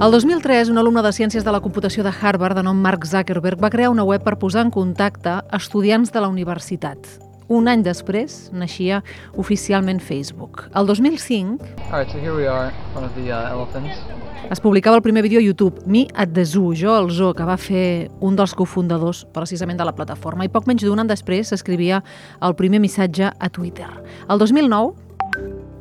El 2003, un alumne de Ciències de la Computació de Harvard, de nom Mark Zuckerberg, va crear una web per posar en contacte estudiants de la universitat. Un any després, naixia oficialment Facebook. El 2005... All right, so here we are, one of the uh. Es publicava el primer vídeo a YouTube, Me at the Zoo, jo al zoo, que va fer un dels cofundadors precisament de la plataforma. I poc menys d'un any després s'escrivia el primer missatge a Twitter. El 2009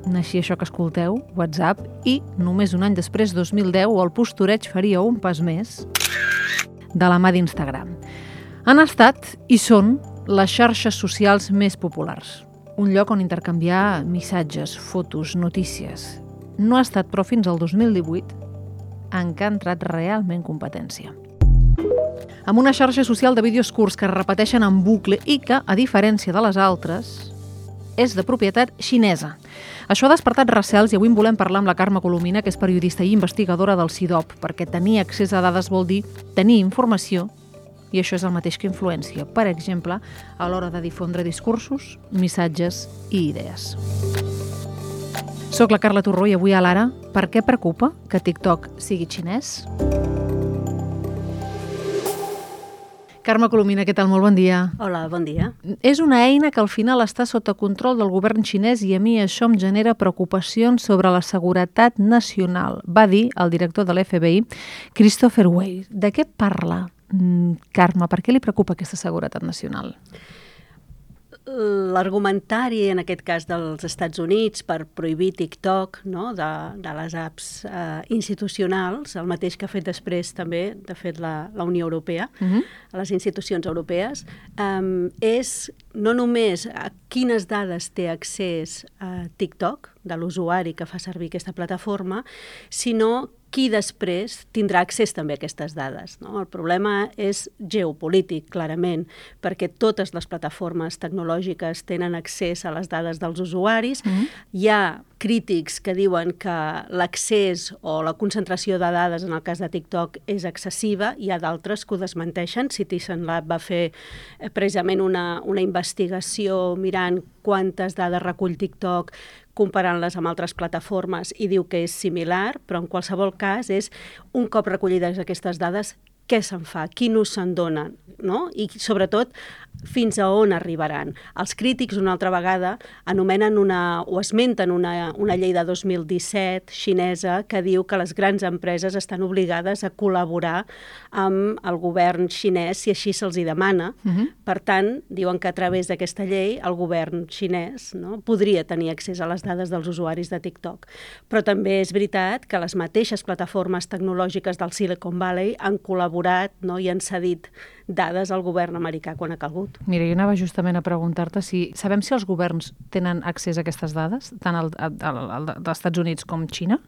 naixia això que escolteu, WhatsApp, i només un any després, 2010, el postureig faria un pas més de la mà d'Instagram. Han estat i són les xarxes socials més populars. Un lloc on intercanviar missatges, fotos, notícies. No ha estat, però, fins al 2018 en què ha entrat realment competència. Amb una xarxa social de vídeos curts que es repeteixen en bucle i que, a diferència de les altres, és de propietat xinesa. Això ha despertat recels i avui en volem parlar amb la Carme Colomina, que és periodista i investigadora del CIDOP, perquè tenir accés a dades vol dir tenir informació i això és el mateix que influència, per exemple, a l'hora de difondre discursos, missatges i idees. Soc la Carla Torró i avui a l'Ara, per què preocupa que TikTok sigui xinès? Carme Colomina, què tal? Molt bon dia. Hola, bon dia. És una eina que al final està sota control del govern xinès i a mi això em genera preocupacions sobre la seguretat nacional, va dir el director de l'FBI, Christopher Wade. De què parla, mm, Carme? Per què li preocupa aquesta seguretat nacional? L'argumentari, en aquest cas dels Estats Units, per prohibir TikTok no, de, de les apps eh, institucionals, el mateix que ha fet després també, de fet, la, la Unió Europea, uh -huh. les institucions europees, eh, és no només a quines dades té accés a TikTok, de l'usuari que fa servir aquesta plataforma, sinó qui després tindrà accés també a aquestes dades. No? El problema és geopolític, clarament, perquè totes les plataformes tecnològiques tenen accés a les dades dels usuaris. Mm -hmm. Hi ha crítics que diuen que l'accés o la concentració de dades en el cas de TikTok és excessiva, hi ha d'altres que ho desmenteixen. Citizen Lab va fer eh, precisament una, una investigació mirant quantes dades recull TikTok, comparant-les amb altres plataformes i diu que és similar, però en qualsevol cas és un cop recollides aquestes dades, què se'n fa, quin ús se'n dona, no? I sobretot fins a on arribaran. Els crítics, una altra vegada, anomenen una, o esmenten una, una llei de 2017 xinesa que diu que les grans empreses estan obligades a col·laborar amb el govern xinès si així se'ls hi demana. Uh mhm. -huh. Per tant, diuen que a través d'aquesta llei el govern xinès no, podria tenir accés a les dades dels usuaris de TikTok. Però també és veritat que les mateixes plataformes tecnològiques del Silicon Valley han col·laborat no, i han cedit dades al govern americà quan ha calgut. Mira, jo anava justament a preguntar-te si... Sabem si els governs tenen accés a aquestes dades, tant al, al, al, al, dels Estats Units com Xina?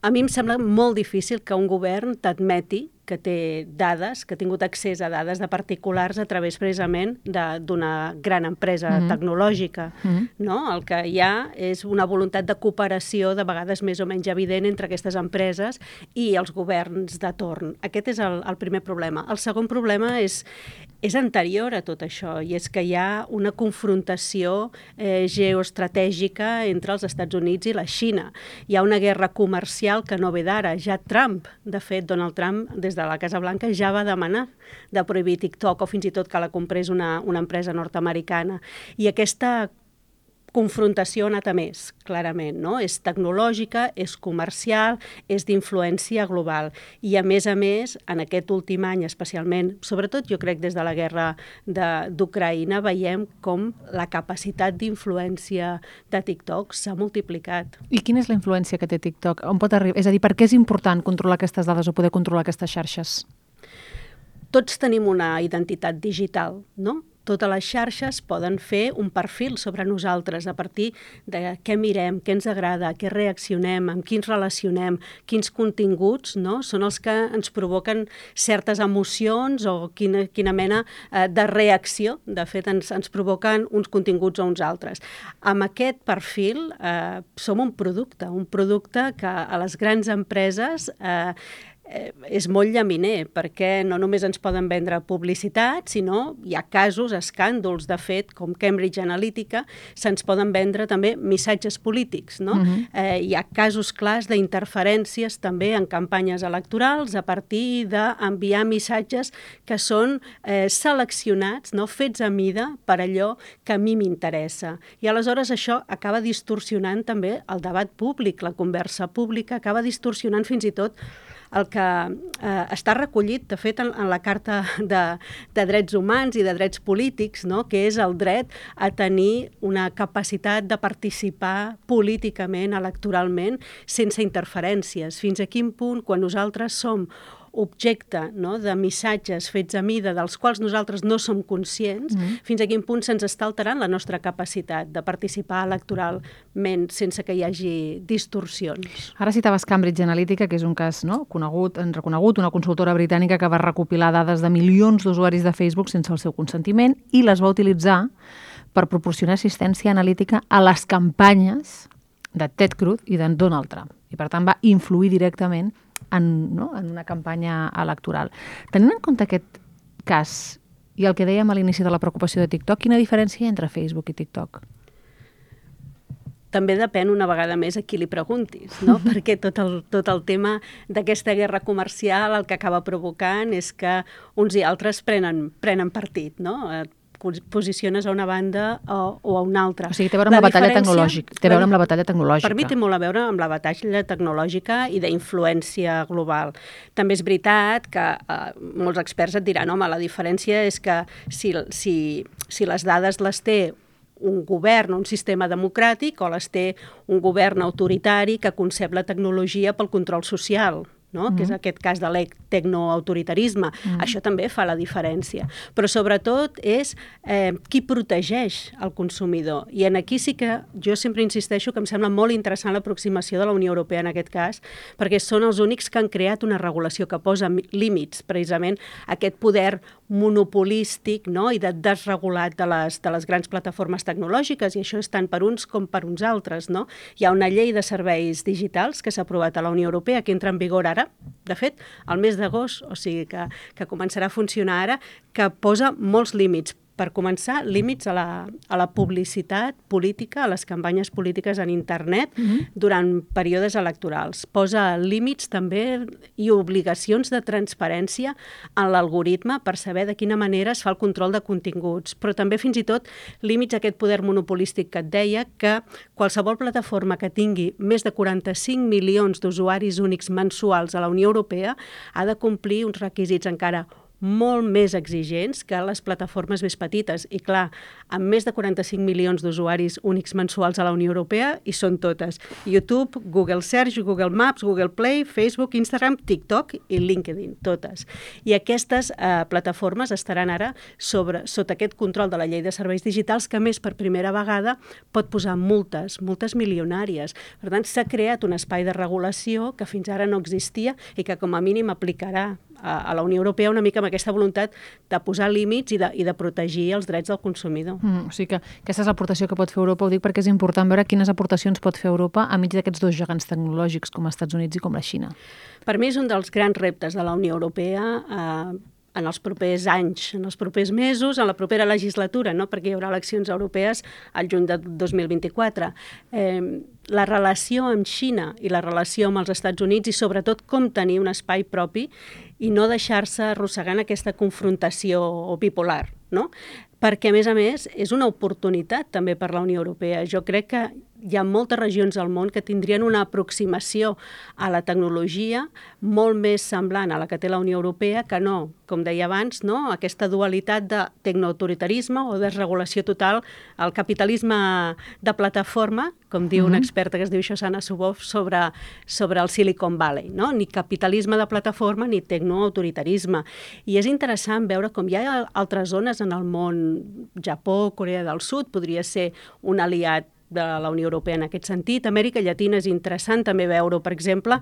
A mi em sembla molt difícil que un govern t'admeti que té dades, que ha tingut accés a dades de particulars a través precisament d'una gran empresa mm -hmm. tecnològica. Mm -hmm. no? El que hi ha és una voluntat de cooperació de vegades més o menys evident entre aquestes empreses i els governs de torn. Aquest és el, el primer problema. El segon problema és, és anterior a tot això i és que hi ha una confrontació eh, geoestratègica entre els Estats Units i la Xina. Hi ha una guerra comercial que no ve d'ara. Ja Trump, de fet, Donald Trump, des de la Casa Blanca ja va demanar de prohibir TikTok o fins i tot que la comprés una, una empresa nord-americana. I aquesta confrontació ha anat a més, clarament, no? És tecnològica, és comercial, és d'influència global. I a més a més, en aquest últim any especialment, sobretot jo crec des de la guerra d'Ucraïna, veiem com la capacitat d'influència de TikTok s'ha multiplicat. I quina és la influència que té TikTok? On pot arribar? És a dir, per què és important controlar aquestes dades o poder controlar aquestes xarxes? Tots tenim una identitat digital, no? Totes les xarxes poden fer un perfil sobre nosaltres a partir de què mirem, què ens agrada, què reaccionem, amb quins relacionem, quins continguts no? són els que ens provoquen certes emocions o quina, quina mena eh, de reacció. De fet, ens, ens provoquen uns continguts o uns altres. Amb aquest perfil eh, som un producte, un producte que a les grans empreses eh, eh, és molt llaminer, perquè no només ens poden vendre publicitat, sinó hi ha casos, escàndols, de fet, com Cambridge Analytica, se'ns poden vendre també missatges polítics, no? Uh -huh. eh, hi ha casos clars d'interferències també en campanyes electorals a partir d'enviar missatges que són eh, seleccionats, no? fets a mida per allò que a mi m'interessa. I aleshores això acaba distorsionant també el debat públic, la conversa pública, acaba distorsionant fins i tot el que eh, està recollit, de fet, en, en la Carta de, de Drets Humans i de Drets Polítics, no? que és el dret a tenir una capacitat de participar políticament, electoralment, sense interferències. Fins a quin punt, quan nosaltres som objecte no, de missatges fets a mida dels quals nosaltres no som conscients, mm -hmm. fins a quin punt se'ns està alterant la nostra capacitat de participar electoralment sense que hi hagi distorsions. Ara citaves Cambridge Analytica, que és un cas no, conegut, en reconegut, una consultora britànica que va recopilar dades de milions d'usuaris de Facebook sense el seu consentiment i les va utilitzar per proporcionar assistència analítica a les campanyes de Ted Cruz i de Donald Trump. I, per tant, va influir directament en, no? en una campanya electoral. Tenint en compte aquest cas i el que dèiem a l'inici de la preocupació de TikTok, quina diferència hi ha entre Facebook i TikTok? també depèn una vegada més a qui li preguntis, no? perquè tot el, tot el tema d'aquesta guerra comercial el que acaba provocant és que uns i altres prenen, prenen partit. No? Posiciones a una banda o, o a una altra. O sigui, té a veure amb la, la batalla tecnològica. Té a veure amb la batalla tecnològica. Per mi té molt a veure amb la batalla tecnològica i d'influència global. També és veritat que eh, molts experts et diran, home, la diferència és que si, si, si les dades les té un govern un sistema democràtic o les té un govern autoritari que concep la tecnologia pel control social no? Mm. que és mm-hmm. aquest cas de l'etecnoautoritarisme. Mm. Això també fa la diferència. Però sobretot és eh, qui protegeix el consumidor. I en aquí sí que jo sempre insisteixo que em sembla molt interessant l'aproximació de la Unió Europea en aquest cas, perquè són els únics que han creat una regulació que posa límits, precisament, a aquest poder monopolístic no? i de desregulat de les, de les grans plataformes tecnològiques, i això és tant per uns com per uns altres. No? Hi ha una llei de serveis digitals que s'ha aprovat a la Unió Europea, que entra en vigor ara, de fet, al mes d'agost, o sigui que, que començarà a funcionar ara, que posa molts límits per començar, límits a la, a la publicitat política, a les campanyes polítiques en internet mm -hmm. durant períodes electorals. Posa límits també i obligacions de transparència en l'algoritme per saber de quina manera es fa el control de continguts, però també fins i tot límits a aquest poder monopolístic que et deia que qualsevol plataforma que tingui més de 45 milions d'usuaris únics mensuals a la Unió Europea ha de complir uns requisits encara molt més exigents que les plataformes més petites. I clar, amb més de 45 milions d'usuaris únics mensuals a la Unió Europea, i són totes. YouTube, Google Search, Google Maps, Google Play, Facebook, Instagram, TikTok i LinkedIn, totes. I aquestes eh, plataformes estaran ara sobre, sota aquest control de la llei de serveis digitals que, més, per primera vegada pot posar multes, multes milionàries. Per tant, s'ha creat un espai de regulació que fins ara no existia i que com a mínim aplicarà a, a la Unió Europea una mica amb aquesta voluntat de posar límits i de, i de protegir els drets del consumidor. Mm, o sigui que aquesta és l'aportació que pot fer Europa, ho dic perquè és important veure quines aportacions pot fer Europa a mig d'aquests dos gegants tecnològics com els Estats Units i com la Xina. Per mi és un dels grans reptes de la Unió Europea eh, en els propers anys, en els propers mesos, en la propera legislatura, no? perquè hi haurà eleccions europees al juny de 2024. Eh, la relació amb Xina i la relació amb els Estats Units i sobretot com tenir un espai propi i no deixar-se arrossegar en aquesta confrontació bipolar, no? Perquè, a més a més, és una oportunitat també per la Unió Europea. Jo crec que hi ha moltes regions del món que tindrien una aproximació a la tecnologia molt més semblant a la que té la Unió Europea que no, com deia abans, no? aquesta dualitat de tecnoautoritarisme o desregulació total al capitalisme de plataforma, com diu mm -hmm. una experta que es diu Shoshana Subov sobre, sobre el Silicon Valley, no? ni capitalisme de plataforma ni tecnoautoritarisme. I és interessant veure com hi ha altres zones en el món, Japó, Corea del Sud, podria ser un aliat de la Unió Europea en aquest sentit. Amèrica Llatina és interessant també veure, per exemple,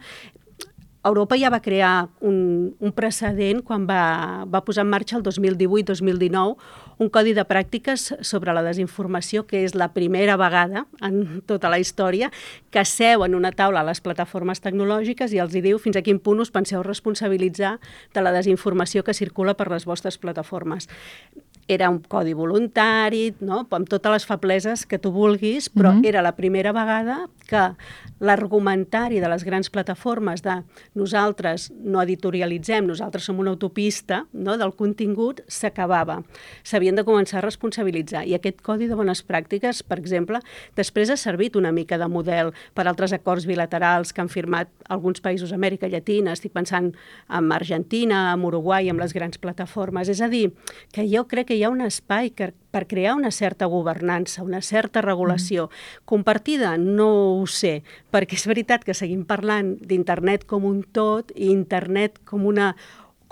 Europa ja va crear un, un precedent quan va, va posar en marxa el 2018-2019 un codi de pràctiques sobre la desinformació que és la primera vegada en tota la història que seu en una taula a les plataformes tecnològiques i els hi diu fins a quin punt us penseu responsabilitzar de la desinformació que circula per les vostres plataformes era un codi voluntari, no? amb totes les febleses que tu vulguis, però mm -hmm. era la primera vegada que l'argumentari de les grans plataformes de nosaltres no editorialitzem, nosaltres som una autopista no? del contingut, s'acabava. S'havien de començar a responsabilitzar. I aquest codi de bones pràctiques, per exemple, després ha servit una mica de model per altres acords bilaterals que han firmat alguns països d'Amèrica Llatina, estic pensant en Argentina, en Uruguai, amb les grans plataformes. És a dir, que jo crec que hi ha un espai que, per crear una certa governança, una certa regulació. Mm. Compartida? No ho sé, perquè és veritat que seguim parlant d'internet com un tot i internet com una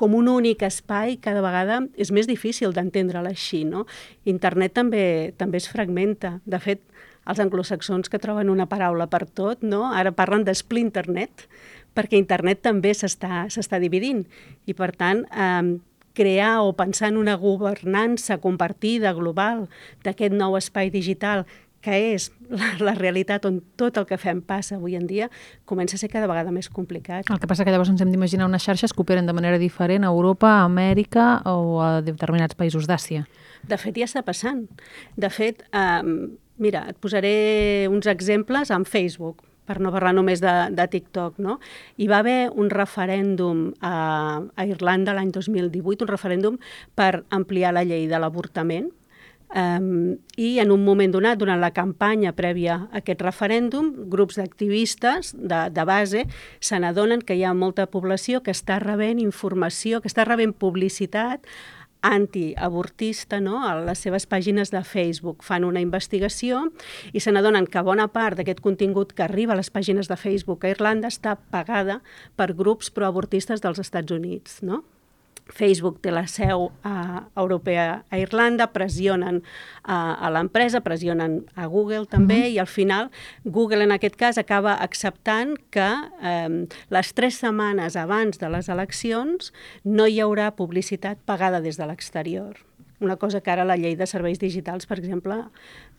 com un únic espai, cada vegada és més difícil d'entendre-la així. No? Internet també, també es fragmenta. De fet, els anglosaxons que troben una paraula per tot, no? ara parlen de splinternet, perquè internet també s'està dividint. I, per tant, eh, crear o pensar en una governança compartida, global, d'aquest nou espai digital que és la, la realitat on tot el que fem passa avui en dia, comença a ser cada vegada més complicat. El que passa que llavors ens hem d'imaginar unes xarxes que operen de manera diferent a Europa, a Amèrica o a determinats països d'Àsia. De fet, ja està passant. De fet, eh, mira, et posaré uns exemples amb Facebook per no parlar només de, de TikTok, no? Hi va haver un referèndum a, a Irlanda l'any 2018, un referèndum per ampliar la llei de l'avortament, Um, I en un moment donat, durant la campanya prèvia a aquest referèndum, grups d'activistes de, de base se n'adonen que hi ha molta població que està rebent informació, que està rebent publicitat antiavortista no? a les seves pàgines de Facebook. Fan una investigació i se n'adonen que bona part d'aquest contingut que arriba a les pàgines de Facebook a Irlanda està pagada per grups proavortistes dels Estats Units. No? Facebook té la seu uh, europea a Irlanda, pressionen uh, a l'empresa, pressionen a Google també, mm -hmm. i al final Google en aquest cas acaba acceptant que um, les tres setmanes abans de les eleccions no hi haurà publicitat pagada des de l'exterior una cosa que ara la llei de serveis digitals, per exemple,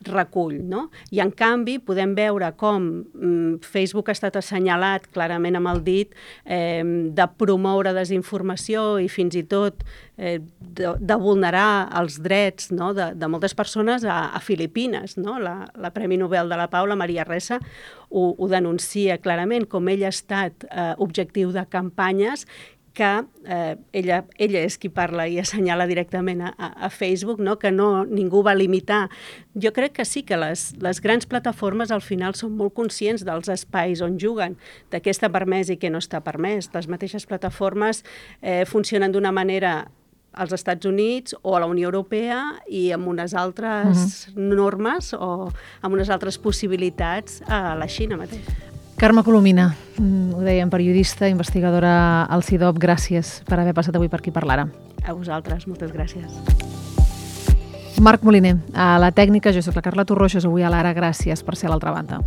recull. No? I en canvi podem veure com mm, Facebook ha estat assenyalat clarament amb el dit eh, de promoure desinformació i fins i tot eh, de, de vulnerar els drets no? de, de moltes persones a, a Filipines. No? La, la Premi Nobel de la Pau, la Maria Ressa, ho, ho denuncia clarament, com ell ha estat eh, objectiu de campanyes que eh, ella, ella és qui parla i assenyala directament a, a Facebook, no? que no ningú va limitar. Jo crec que sí que les, les grans plataformes al final són molt conscients dels espais on juguen, de què està permès i què no està permès. Les mateixes plataformes eh, funcionen d'una manera als Estats Units o a la Unió Europea i amb unes altres uh -huh. normes o amb unes altres possibilitats a la Xina mateix. Carme Colomina, mm, ho dèiem, periodista, investigadora al CIDOP, gràcies per haver passat avui per aquí per l'Ara. A vosaltres, moltes gràcies. Marc Moliner, a la tècnica, jo sóc la Carla Torroixos, avui a l'Ara, gràcies per ser a l'altra banda.